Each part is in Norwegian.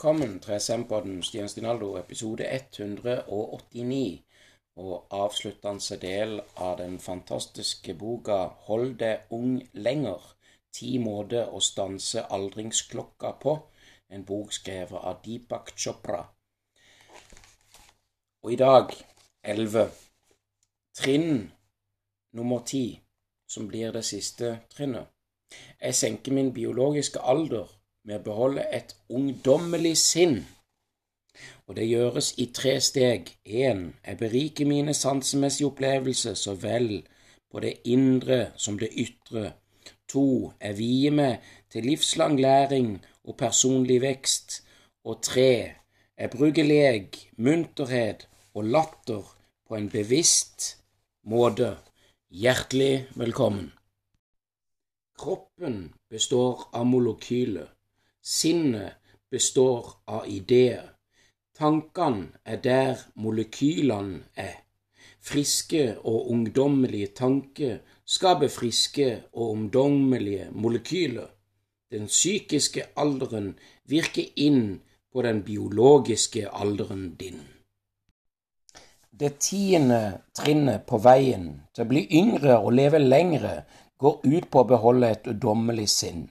Velkommen til SM-podden Stian Stinaldo, episode 189, og avsluttende del av den fantastiske boka Hold deg ung lenger. Ti måter å stanse aldringsklokka på. En bok skrevet av Deepak Chopra. Og i dag, 11, trinn nummer 10, som blir det siste trinnet. Jeg senker min biologiske alder med å beholde et ungdommelig sinn. Og det gjøres i tre steg. Én, jeg beriker mine sansemessige opplevelser så vel på det indre som det ytre. To, jeg vier meg til livslang læring og personlig vekst. Og tre, jeg bruker lek, munterhet og latter på en bevisst måte. Hjertelig velkommen. Kroppen består av molekyler. Sinnet består av ideer. Tankene er der molekylene er. Friske og ungdommelige tanker skaper friske og ungdommelige molekyler. Den psykiske alderen virker inn på den biologiske alderen din. Det tiende trinnet på veien til å bli yngre og leve lengre går ut på å beholde et ungdommelig sinn.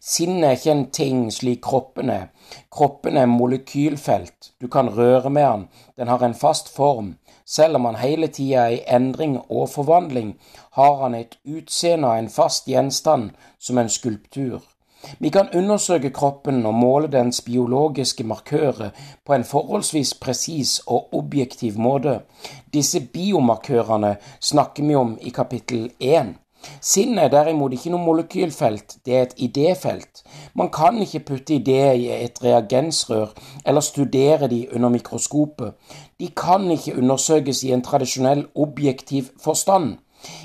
Sinnet er ikke en ting slik kroppen er. Kroppen er molekylfelt. Du kan røre med den. Den har en fast form. Selv om han hele tida er i endring og forvandling, har han et utseende av en fast gjenstand som en skulptur. Vi kan undersøke kroppen og måle dens biologiske markører på en forholdsvis presis og objektiv måte. Disse biomarkørene snakker vi om i kapittel én. Sinnet er derimot ikke noe molekylfelt, det er et idéfelt. Man kan ikke putte ideer i et reagensrør eller studere de under mikroskopet. De kan ikke undersøkes i en tradisjonell objektiv forstand.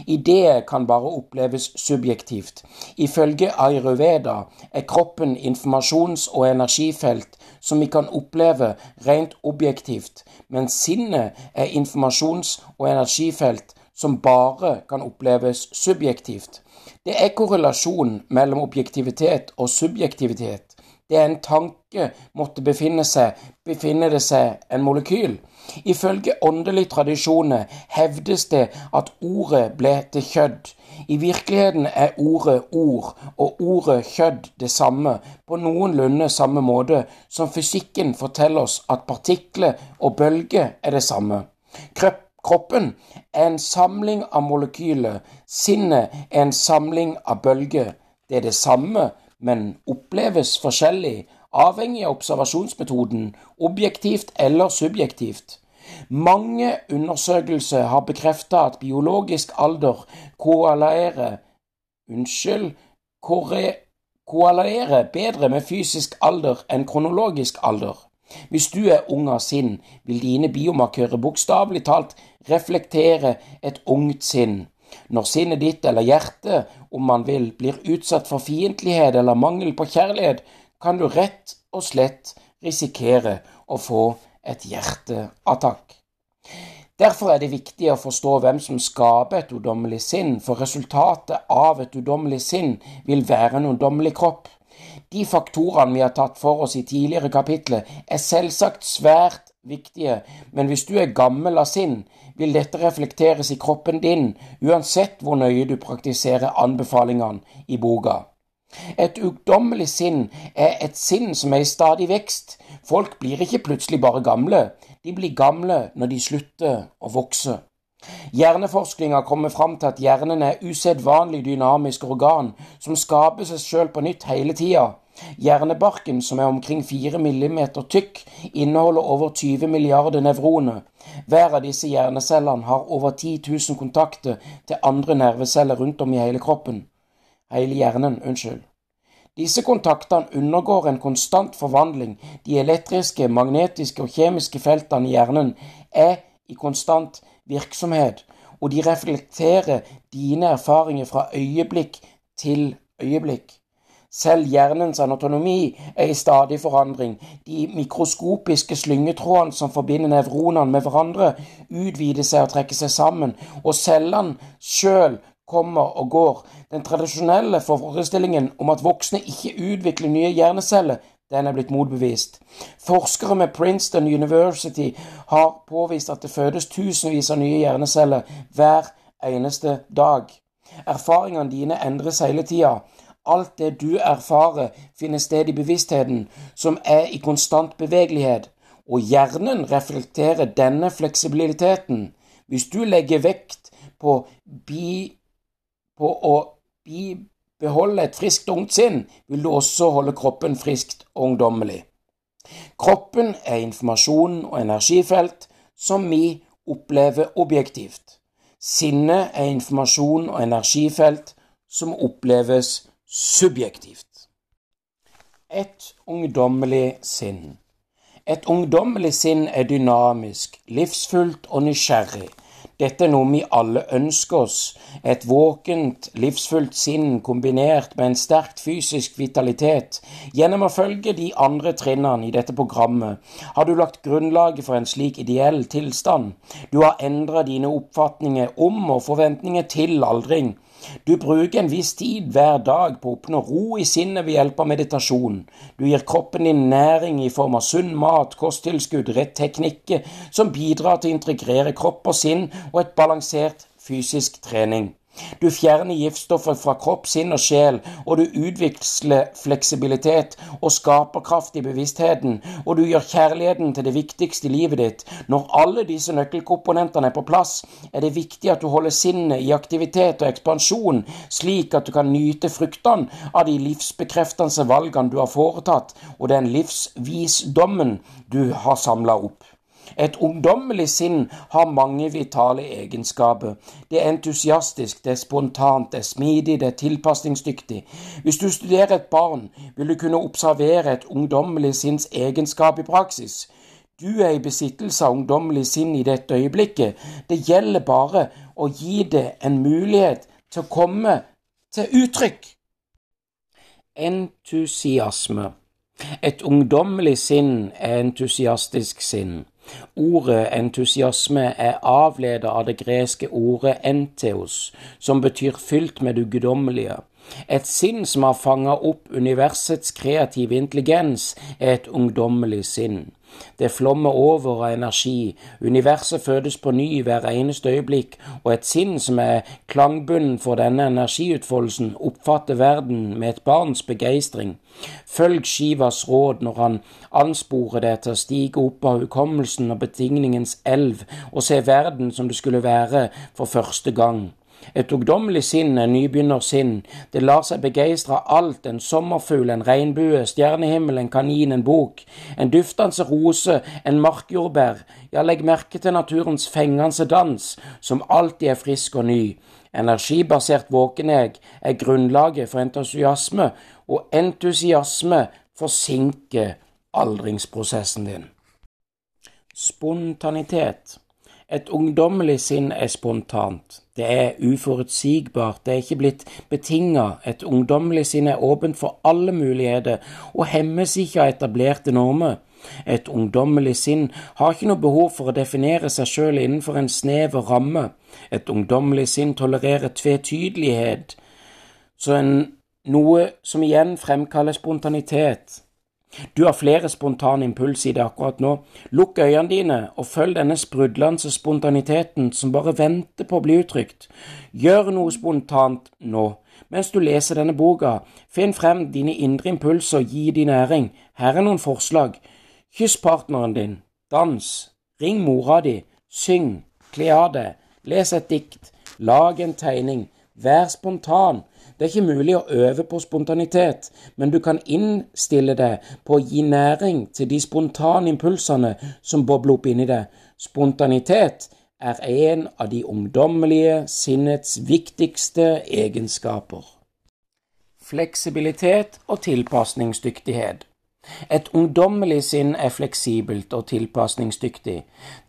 Ideer kan bare oppleves subjektivt. Ifølge Ayurveda er kroppen informasjons- og energifelt som vi kan oppleve rent objektivt, mens sinnet er informasjons- og energifelt som bare kan oppleves subjektivt. Det er korrelasjon mellom objektivitet og subjektivitet. Det er en tanke måtte befinne seg, befinner det seg en molekyl. Ifølge åndelige tradisjoner hevdes det at ordet ble til kjødd. I virkeligheten er ordet ord og ordet kjødd det samme, på noenlunde samme måte som fysikken forteller oss at partikler og bølger er det samme. Krøpp Kroppen er en samling av molekyler. Sinnet er en samling av bølger. Det er det samme, men oppleves forskjellig, avhengig av observasjonsmetoden, objektivt eller subjektivt. Mange undersøkelser har bekreftet at biologisk alder koalerer Unnskyld koalerer bedre med fysisk alder enn kronologisk alder. Hvis du er ung av sinn, vil dine biomarkører bokstavelig talt reflektere et ungt sinn. Når sinnet ditt eller hjertet, om man vil, blir utsatt for fiendtlighet eller mangel på kjærlighet, kan du rett og slett risikere å få et hjerteattakk. Derfor er det viktig å forstå hvem som skaper et udommelig sinn, for resultatet av et udommelig sinn vil være en udommelig kropp. De faktorene vi har tatt for oss i tidligere kapitler, er selvsagt svært viktige, men hvis du er gammel av sinn, vil dette reflekteres i kroppen din, uansett hvor nøye du praktiserer anbefalingene i boka. Et ungdommelig sinn er et sinn som er i stadig vekst. Folk blir ikke plutselig bare gamle, de blir gamle når de slutter å vokse. Hjerneforskninga kommer fram til at hjernen er usedvanlig dynamisk organ som skaper seg sjøl på nytt hele tida. Hjernebarken, som er omkring 4 millimeter tykk, inneholder over 20 milliarder nevroner. Hver av disse hjernecellene har over 10 000 kontakter til andre nerveceller rundt om i hele kroppen. Hele hjernen, unnskyld. Disse kontaktene undergår en konstant forvandling. De elektriske, magnetiske og kjemiske feltene i hjernen er i konstant virksomhet, og de reflekterer dine erfaringer fra øyeblikk til øyeblikk. Selv hjernens anatomi er i stadig forandring. De mikroskopiske slyngetrådene som forbinder nevronene med hverandre, utvider seg og trekker seg sammen, og cellene sjøl kommer og går. Den tradisjonelle forestillingen om at voksne ikke utvikler nye hjerneceller, den er blitt motbevist. Forskere med Princeton University har påvist at det fødes tusenvis av nye hjerneceller hver eneste dag. Erfaringene dine endres hele tida. Alt det du erfarer, finner sted i bevisstheten, som er i konstant bevegelighet, og hjernen reflekterer denne fleksibiliteten. Hvis du legger vekt på, bi, på å bi, beholde et friskt ungt sinn, vil du også holde kroppen friskt og ungdommelig. Kroppen er informasjon og energifelt som vi opplever objektivt. Sinnet er informasjon og energifelt som oppleves subjektivt. Et ungdommelig sinn. Et ungdommelig sinn er dynamisk, livsfullt og nysgjerrig. Dette er noe vi alle ønsker oss, et våkent, livsfullt sinn kombinert med en sterkt fysisk vitalitet. Gjennom å følge de andre trinnene i dette programmet har du lagt grunnlaget for en slik ideell tilstand. Du har endra dine oppfatninger om og forventninger til aldring. Du bruker en viss tid hver dag på å oppnå ro i sinnet ved hjelp av meditasjon. Du gir kroppen din næring i form av sunn mat, kosttilskudd, rett teknikker som bidrar til å integrere kropp og sinn og et balansert fysisk trening. Du fjerner giftstoffer fra kropp, sinn og sjel, og du utvikler fleksibilitet og skaperkraft i bevisstheten, og du gjør kjærligheten til det viktigste i livet ditt. Når alle disse nøkkelkomponentene er på plass, er det viktig at du holder sinnet i aktivitet og ekspansjon, slik at du kan nyte fruktene av de livsbekreftende valgene du har foretatt, og den livsvisdommen du har samla opp. Et ungdommelig sinn har mange vitale egenskaper. Det er entusiastisk, det er spontant, det er smidig, det er tilpasningsdyktig. Hvis du studerer et barn, vil du kunne observere et ungdommelig sinns egenskap i praksis. Du er i besittelse av ungdommelig sinn i dette øyeblikket. Det gjelder bare å gi det en mulighet til å komme til uttrykk. Entusiasme. Et ungdommelig sinn er entusiastisk sinn. Ordet entusiasme er avledet av det greske ordet enteos, som betyr fylt med det guddommelige. Et sinn som har fanga opp universets kreative intelligens, er et ungdommelig sinn. Det flommer over av energi, universet fødes på ny hver eneste øyeblikk, og et sinn som er klangbunnen for denne energiutfoldelsen, oppfatter verden med et barns begeistring. Følg Shivas råd når han ansporer deg til å stige opp av hukommelsen og betingningens elv og se verden som det skulle være for første gang. Et ungdommelig sinn, en nybegynnersinn. Det lar seg begeistre alt, en sommerfugl, en regnbue, stjernehimmel, en kanin, en bok, en duftende rose, en markjordbær. Ja, legg merke til naturens fengende dans, som alltid er frisk og ny. Energibasert våkenhet er grunnlaget for entusiasme, og entusiasme forsinker aldringsprosessen din. Spontanitet. Et ungdommelig sinn er spontant. Det er uforutsigbart, det er ikke blitt betinga. Et ungdommelig sinn er åpent for alle muligheter og hemmes ikke av etablerte normer. Et ungdommelig sinn har ikke noe behov for å definere seg sjøl innenfor en snever ramme. Et ungdommelig sinn tolererer tvetydelighet, så en, noe som igjen fremkaller spontanitet. Du har flere spontane impulser i det akkurat nå. Lukk øynene dine og følg denne sprudlende spontaniteten som bare venter på å bli uttrykt. Gjør noe spontant nå. Mens du leser denne boka, finn frem dine indre impulser og gi de næring. Her er noen forslag. Kyss partneren din. Dans. Ring mora di. Syng. Kle av deg. Les et dikt. Lag en tegning. Vær spontan. Det er ikke mulig å øve på spontanitet, men du kan innstille det på å gi næring til de spontane impulsene som bobler opp inni deg. Spontanitet er en av de ungdommelige sinnets viktigste egenskaper. Fleksibilitet og tilpasningsdyktighet. Et ungdommelig sinn er fleksibelt og tilpasningsdyktig.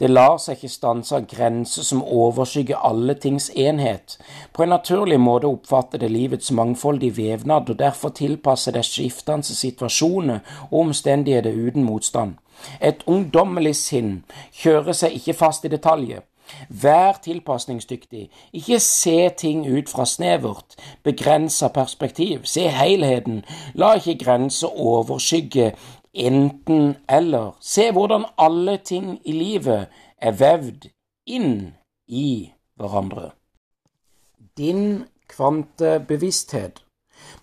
Det lar seg ikke stanse av grenser som overskygger alle tings enhet. På en naturlig måte oppfatter det livets mangfoldige vevnad, og derfor tilpasser det skiftende situasjoner og omstendigheter uten motstand. Et ungdommelig sinn kjører seg ikke fast i detaljer. Vær tilpasningsdyktig. Ikke se ting ut fra snevert, begrensa perspektiv. Se helheten. La ikke grenser overskygge enten eller. Se hvordan alle ting i livet er vevd inn i hverandre. Din kvantebevissthet.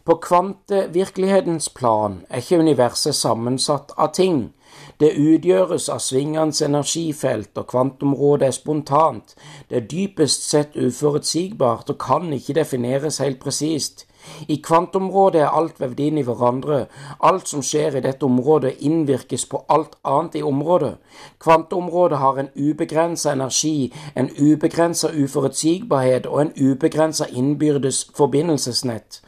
På kvantevirkelighetens plan er ikke universet sammensatt av ting. Det utgjøres av svingende energifelt, og kvantområdet er spontant. Det er dypest sett uforutsigbart og kan ikke defineres helt presist. I kvantområdet er alt vevd inn i hverandre. Alt som skjer i dette området, innvirkes på alt annet i området. Kvantområdet har en ubegrensa energi, en ubegrensa uforutsigbarhet og en ubegrensa innbyrdes forbindelsesnett.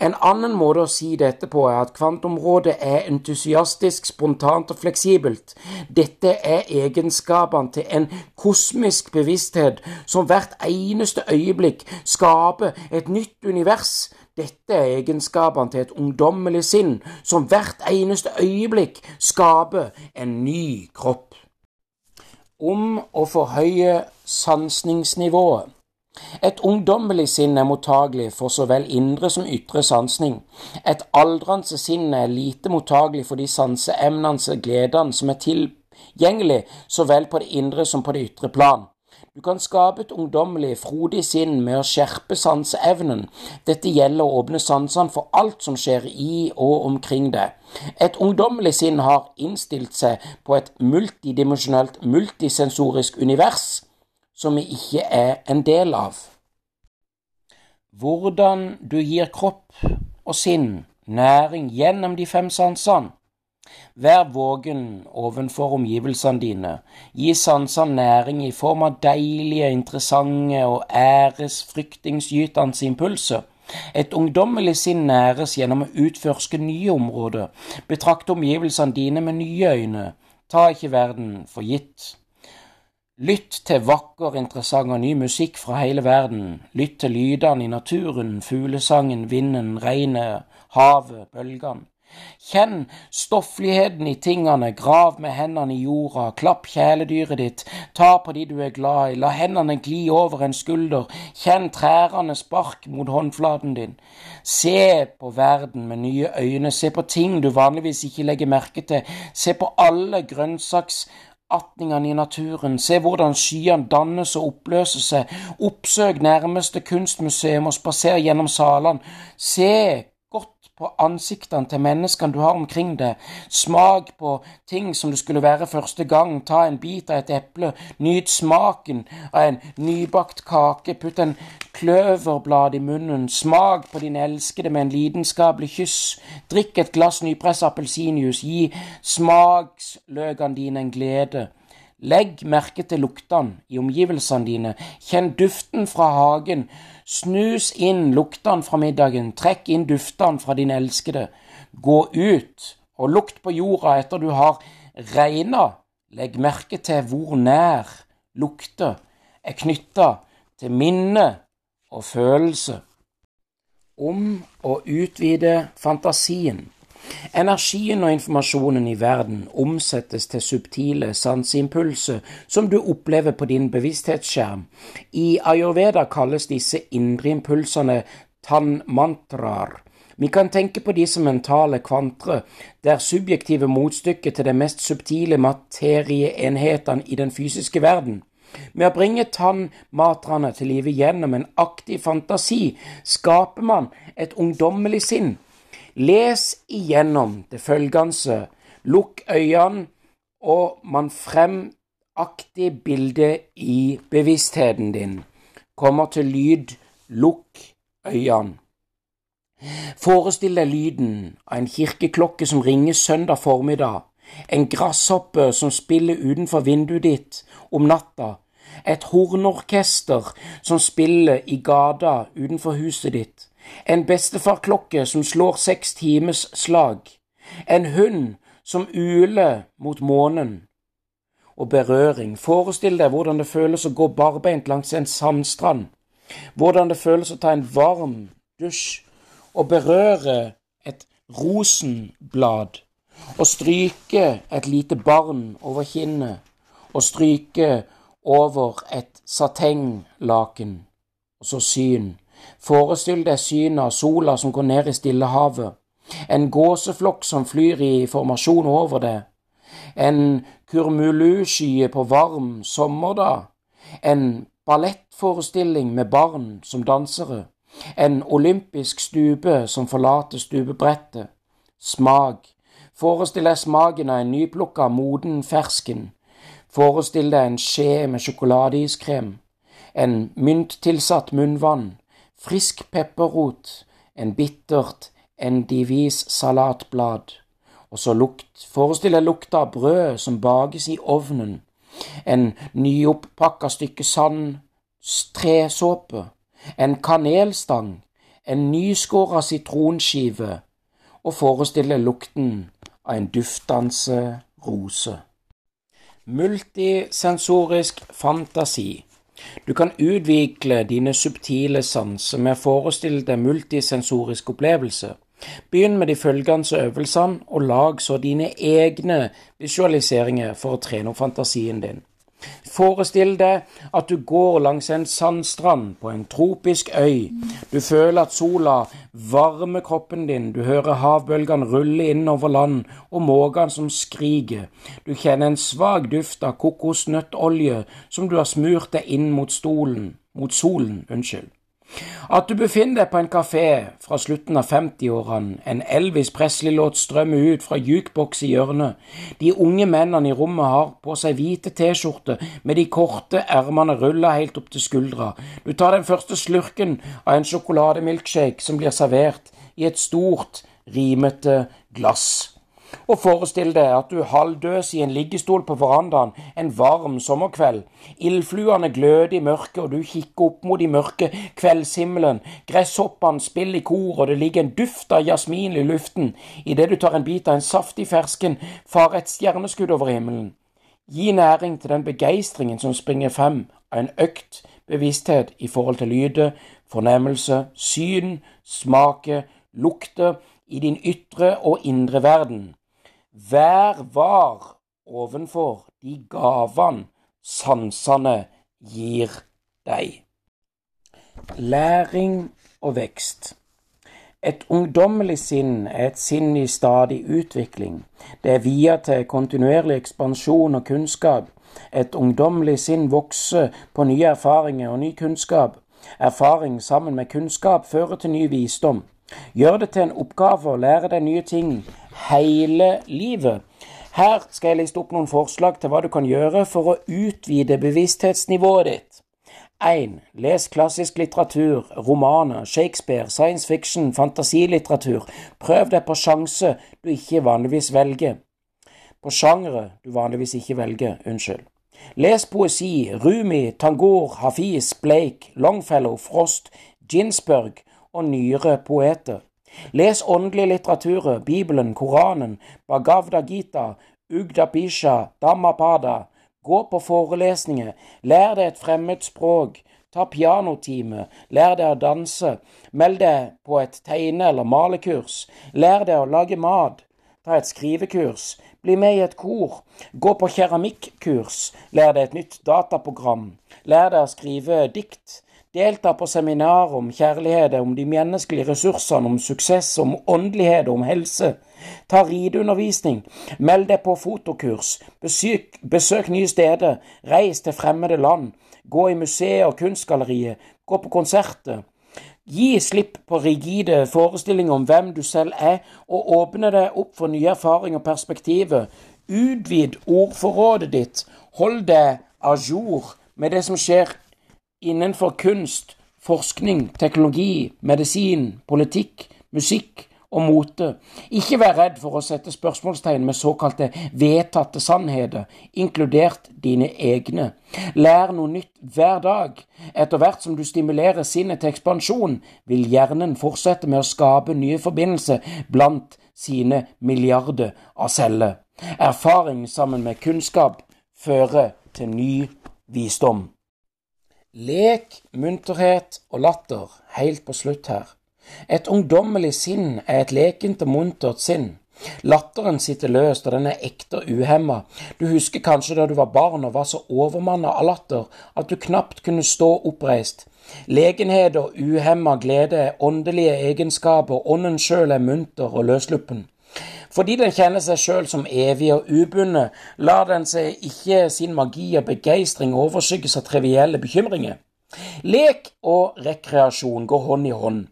En annen måte å si dette på er at kvantområdet er entusiastisk, spontant og fleksibelt. Dette er egenskapene til en kosmisk bevissthet som hvert eneste øyeblikk skaper et nytt univers dette er egenskapene til et ungdommelig sinn som hvert eneste øyeblikk skaper en ny kropp. Om å forhøye sansningsnivået. Et ungdommelig sinn er mottagelig for så vel indre som ytre sansning. Et aldrende sinn er lite mottagelig for de sanseemnene og gledene som er tilgjengelig så vel på det indre som på det ytre plan. Du kan skape et ungdommelig, frodig sinn med å skjerpe sanseevnen. Dette gjelder å åpne sansene for alt som skjer i og omkring det. Et ungdommelig sinn har innstilt seg på et multidimensjonelt, multisensorisk univers som vi ikke er en del av. Hvordan du gir kropp og sinn næring gjennom de fem sansene Vær vågen ovenfor omgivelsene dine. Gi sansene næring i form av deilige, interessante og æresfryktingsgytende impulser. Et ungdommelig sinn næres gjennom å utforske nye områder. Betrakte omgivelsene dine med nye øyne. Ta ikke verden for gitt. Lytt til vakker, interessant og ny musikk fra hele verden. Lytt til lydene i naturen, fuglesangen, vinden, regnet, havet, bølgene. Kjenn stoffligheten i tingene, grav med hendene i jorda, klapp kjæledyret ditt, ta på de du er glad i, la hendene gli over en skulder, kjenn trærne spark mot håndflaten din. Se på verden med nye øyne, se på ting du vanligvis ikke legger merke til, se på alle grønnsaksatningene i naturen, se hvordan skyene dannes og oppløser seg, oppsøk nærmeste kunstmuseum og spaser gjennom salene, se på ansiktene til menneskene du har omkring deg. Smak på ting som det skulle være første gang. Ta en bit av et eple. Nyt smaken av en nybakt kake. Putt en kløverblad i munnen. Smak på din elskede med en lidenskapelig kyss. Drikk et glass nypressa appelsinjuice. Gi smaksløkene dine en glede. Legg merke til luktene i omgivelsene dine. Kjenn duften fra hagen. Snus inn luktene fra middagen, trekk inn duftene fra din elskede. Gå ut og lukt på jorda etter du har regna. Legg merke til hvor nær lukter er knytta til minne og følelse. Om å utvide fantasien. Energien og informasjonen i verden omsettes til subtile sanseimpulser som du opplever på din bevissthetsskjerm. I ayurveda kalles disse indre impulsene tanmantraer. Vi kan tenke på som mentale kvantre, der subjektive motstykker til de mest subtile materieenhetene i den fysiske verden. Med å bringe tannmatrene til live gjennom en aktiv fantasi skaper man et ungdommelig sinn Les igjennom det følgende, lukk øynene, og man fremaktig bilde i bevisstheten din. Kommer til lyd, lukk øynene. Forestill deg lyden av en kirkeklokke som ringer søndag formiddag, en gresshoppe som spiller utenfor vinduet ditt om natta, et hornorkester som spiller i gata utenfor huset ditt, en bestefarklokke som slår seks times slag, en hund som uler mot månen. Og berøring. Forestill deg hvordan det føles å gå barbeint langs en sandstrand, hvordan det føles å ta en varm dusj og berøre et rosenblad, og stryke et lite barn over kinnet, og stryke over et satenglaken, og så syn Forestill deg synet av sola som går ned i Stillehavet, en gåseflokk som flyr i formasjon over det, en kurmulusky på varm sommerdag, en ballettforestilling med barn som dansere, en olympisk stube som forlater stupebrettet, smak, forestill deg smaken av en nyplukka moden fersken, forestill deg en skje med sjokoladeiskrem, en mynttilsatt munnvann, frisk pepperrot, en bittert endivis salatblad, og så lukt, forestill deg lukta av brød som bakes i ovnen, en nyoppakka stykke sand tresåpe, en kanelstang, en nyskåra sitronskive, og forestill deg lukten av en duftende rose. Multisensorisk fantasi. Du kan utvikle dine subtile sanser med å forestille deg multisensorisk opplevelse. Begynn med de følgende øvelsene, og lag så dine egne visualiseringer for å trene opp fantasien din. Forestill deg at du går langs en sandstrand på en tropisk øy. Du føler at sola varmer kroppen din, du hører havbølgene rulle innover land og måkene som skriker. Du kjenner en svak duft av kokosnøttolje som du har smurt deg inn mot stolen, mot solen. Unnskyld. At du befinner deg på en kafé fra slutten av 50-årene, en Elvis Presley-låt strømmer ut fra jukeboks i hjørnet, de unge mennene i rommet har på seg hvite T-skjorter med de korte ermene rulla helt opp til skuldra, du tar den første slurken av en sjokolademilkshake som blir servert i et stort, rimete glass. Og forestill deg at du halvdøs i en liggestol på verandaen en varm sommerkveld. Ildfluene gløder i mørket, og du kikker opp mot de mørke kveldshimmelen. Gresshoppene spiller i kor, og det ligger en duft av jasmin i luften. Idet du tar en bit av en saftig fersken, farer et stjerneskudd over himmelen. Gi næring til den begeistringen som springer frem av en økt bevissthet i forhold til lyder, fornemmelse, syn, smake, lukter i din ytre og indre verden. Vær var ovenfor de gavene sansene gir deg. Læring og vekst. Et ungdommelig sinn er et sinn i stadig utvikling. Det er via til kontinuerlig ekspansjon og kunnskap. Et ungdommelig sinn vokser på nye erfaringer og ny kunnskap. Erfaring sammen med kunnskap fører til ny visdom. Gjør det til en oppgave å lære deg nye ting hele livet. Her skal jeg liste opp noen forslag til hva du kan gjøre for å utvide bevissthetsnivået ditt. 1. Les klassisk litteratur, romaner, Shakespeare, science fiction, fantasilitteratur. Prøv deg på sjanse du ikke vanligvis velger. På sjangre du vanligvis ikke velger, unnskyld. Les poesi, Rumi, Tangor, Hafiz, Blake, Longfellow, Frost, Ginsberg og nyere poeter. Les åndelig litteratur, Bibelen, Koranen, Bhagavda Gita, Ugda Pisha, Dhammapada. Gå på forelesninger, lær deg et fremmed språk, ta pianotime, lær deg å danse, meld deg på et tegne- eller malekurs, lær deg å lage mat, ta et skrivekurs, bli med i et kor, gå på keramikkurs, lær deg et nytt dataprogram, lær deg å skrive dikt, Delta på seminar om kjærlighet, om de menneskelige ressursene, om suksess, om åndelighet, om helse. Ta rideundervisning. Meld deg på fotokurs. Besøk, besøk nye steder. Reis til fremmede land. Gå i museer og kunstgallerier. Gå på konserter. Gi slipp på rigide forestillinger om hvem du selv er, og åpne deg opp for nye erfaringer og perspektiver. Utvid ordforrådet ditt. Hold deg à jour med det som skjer innenfor kunst, forskning, teknologi, medisin, politikk, musikk og mote. Ikke vær redd for å sette spørsmålstegn med såkalte vedtatte sannheter, inkludert dine egne. Lær noe nytt hver dag. Etter hvert som du stimulerer sinnet til ekspansjon, vil hjernen fortsette med å skape nye forbindelser blant sine milliarder av celler. Erfaring sammen med kunnskap fører til ny visdom. Lek, munterhet og latter helt på slutt her. Et ungdommelig sinn er et lekent og muntert sinn. Latteren sitter løst, og den er ekte og uhemma. Du husker kanskje da du var barn og var så overmanna av latter at du knapt kunne stå oppreist. Legenheter, uhemma glede åndelige egenskaper, ånden sjøl er munter og løssluppen. Fordi den kjenner seg sjøl som evig og ubundet, lar den seg ikke sin magi og begeistring overskygges av trivielle bekymringer. Lek og rekreasjon går hånd i hånd.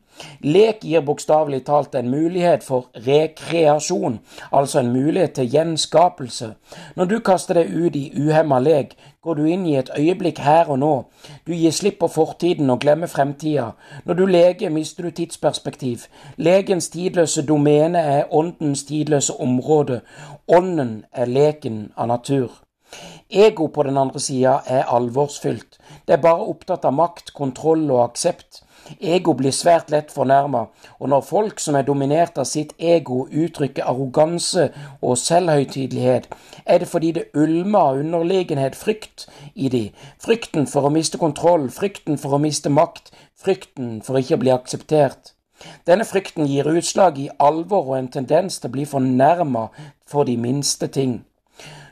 Lek gir bokstavelig talt en mulighet for rekreasjon, altså en mulighet til gjenskapelse. Når du kaster deg ut i uhemma lek, går du inn i et øyeblikk her og nå. Du gir slipp på fortiden og glemmer fremtida. Når du leker, mister du tidsperspektiv. Legens tidløse domene er åndens tidløse område. Ånden er leken av natur. Ego på den andre sida er alvorsfylt. Det er bare opptatt av makt, kontroll og aksept. Ego blir svært lett fornærma, og når folk som er dominert av sitt ego, uttrykker arroganse og selvhøytidelighet, er det fordi det ulmer av underlegenhet, frykt, i de. Frykten for å miste kontroll, frykten for å miste makt, frykten for ikke å bli akseptert. Denne frykten gir utslag i alvor og en tendens til å bli fornærma for de minste ting.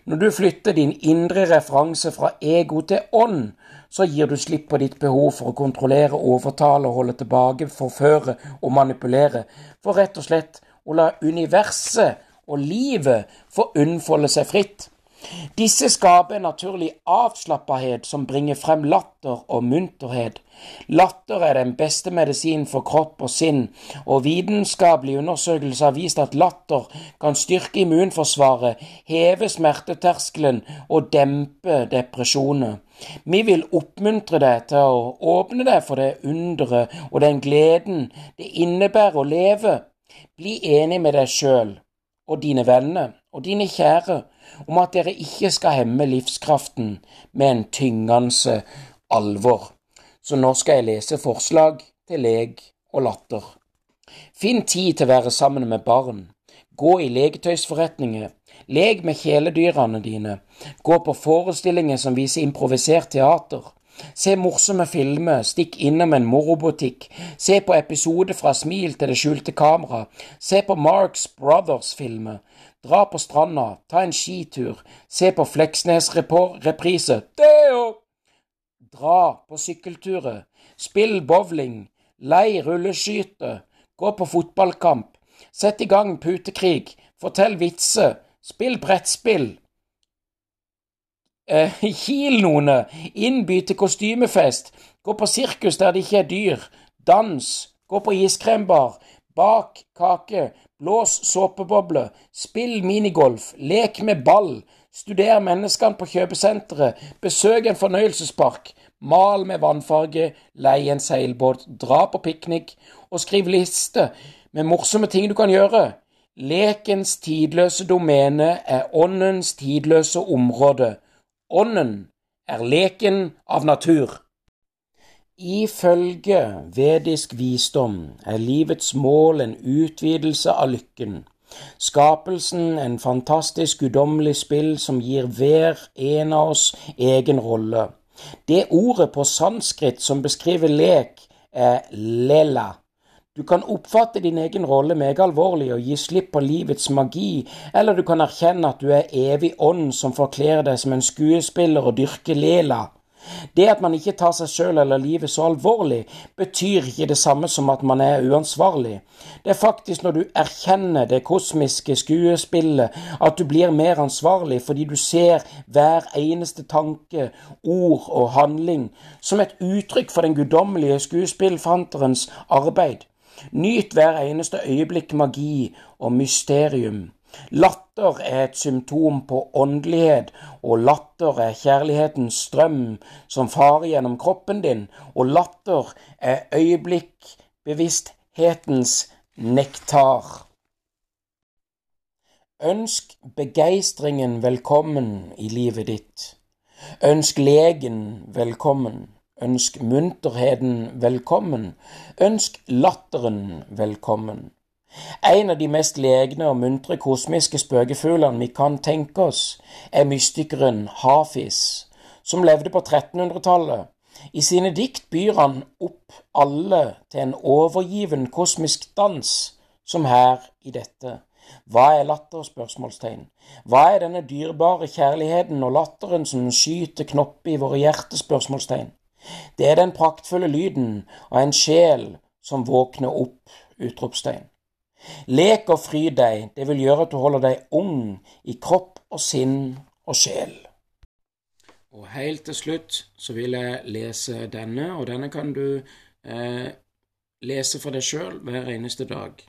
Når du flytter din indre referanse fra ego til ånd, så gir du slipp på ditt behov for å kontrollere, overtale, holde tilbake, forføre og manipulere, for rett og slett å la universet og livet få unnfolde seg fritt. Disse skaper en naturlig avslappethet som bringer frem latter og munterhet. Latter er den beste medisinen for kropp og sinn, og vitenskapelige undersøkelser har vist at latter kan styrke immunforsvaret, heve smerteterskelen og dempe depresjoner. Vi vil oppmuntre deg til å åpne deg for det underet og den gleden det innebærer å leve. Bli enig med deg sjøl og dine venner og dine kjære om at dere ikke skal hemme livskraften med en tyngende alvor. Så nå skal jeg lese forslag til lek og latter. Finn tid til å være sammen med barn. Gå i leketøysforretninger. Lek med kjæledyrene dine. Gå på forestillinger som viser improvisert teater. Se morsomme filmer, stikk innom en morobutikk, se på episoder fra Smil til det skjulte kamera, se på Marks Brothers-filmer, Dra på stranda, ta en skitur, se på Fleksnes-reprise. Theo! Dra på sykkelturer, spill bowling, lei rulleskyte, gå på fotballkamp, sett i gang putekrig, fortell vitser, spill brettspill. Eh, Kil noen, innby til kostymefest, gå på sirkus der det ikke er dyr, dans, gå på iskrembar, bak kake, blås såpeboble, spill minigolf, lek med ball, studer menneskene på kjøpesenteret, besøk en fornøyelsespark, mal med vannfarge, lei en seilbåt, dra på piknik og skriv liste med morsomme ting du kan gjøre. Lekens tidløse domene er åndens tidløse område. Ånden er leken av natur. Ifølge vedisk visdom er livets mål en utvidelse av lykken. Skapelsen en fantastisk guddommelig spill som gir hver en av oss egen rolle. Det ordet på sanskrit som beskriver lek, er lela. Du kan oppfatte din egen rolle megalvorlig og gi slipp på livets magi, eller du kan erkjenne at du er evig ånd som forkler deg som en skuespiller og dyrker lela. Det at man ikke tar seg sjøl eller livet så alvorlig, betyr ikke det samme som at man er uansvarlig. Det er faktisk når du erkjenner det kosmiske skuespillet, at du blir mer ansvarlig fordi du ser hver eneste tanke, ord og handling som et uttrykk for den guddommelige skuespillfanterens arbeid. Nyt hver eneste øyeblikk magi og mysterium. Latter er et symptom på åndelighet, og latter er kjærlighetens strøm som farer gjennom kroppen din, og latter er øyeblikkbevissthetens nektar. Ønsk begeistringen velkommen i livet ditt. Ønsk legen velkommen. Ønsk munterheten velkommen. Ønsk latteren velkommen. En av de mest legne og muntre kosmiske spøkefuglene vi kan tenke oss, er mystikeren Hafis, som levde på 1300-tallet. I sine dikt byr han opp alle til en overgiven kosmisk dans, som her i dette. Hva er latter? spørsmålstegn. Hva er denne dyrebare kjærligheten og latteren som skyter knopper i våre hjerter? spørsmålstegn. Det er den praktfulle lyden av en sjel som våkner opp! utropstegn. Lek og fry deg, det vil gjøre at du holder deg ung i kropp og sinn og sjel. Og helt til slutt så vil jeg lese denne, og denne kan du eh, lese for deg sjøl hver eneste dag.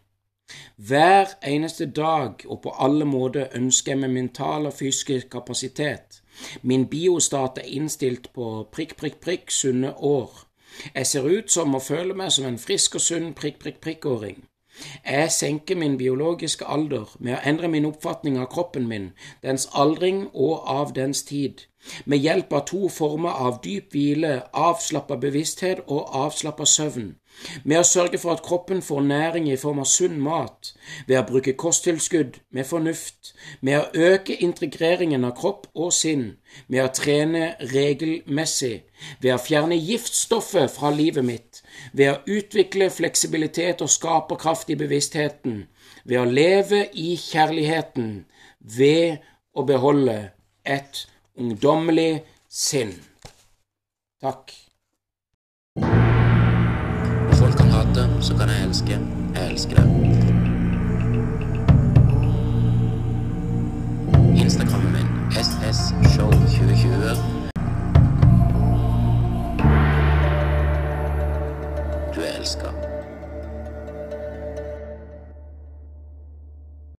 Hver eneste dag og på alle måter ønsker jeg med mental og fysisk kapasitet. Min biostat er innstilt på prikk, prikk, prikk sunne år. Jeg ser ut som og føler meg som en frisk og sunn prikk, prikk, prikk-åring. Jeg senker min biologiske alder med å endre min oppfatning av kroppen min, dens aldring og av dens tid, med hjelp av to former av dyp hvile, avslappa bevissthet og avslappa søvn, med å sørge for at kroppen får næring i form av sunn mat, ved å bruke kosttilskudd med fornuft, med å øke integreringen av kropp og sinn, med å trene regelmessig, ved å fjerne giftstoffet fra livet mitt, ved å utvikle fleksibilitet og skaperkraft i bevisstheten, ved å leve i kjærligheten, ved å beholde et ungdommelig sinn. Takk. Folk kan hate, så kan jeg elske. Jeg elsker det. Instagrammen min ssshow2020. Du er elska.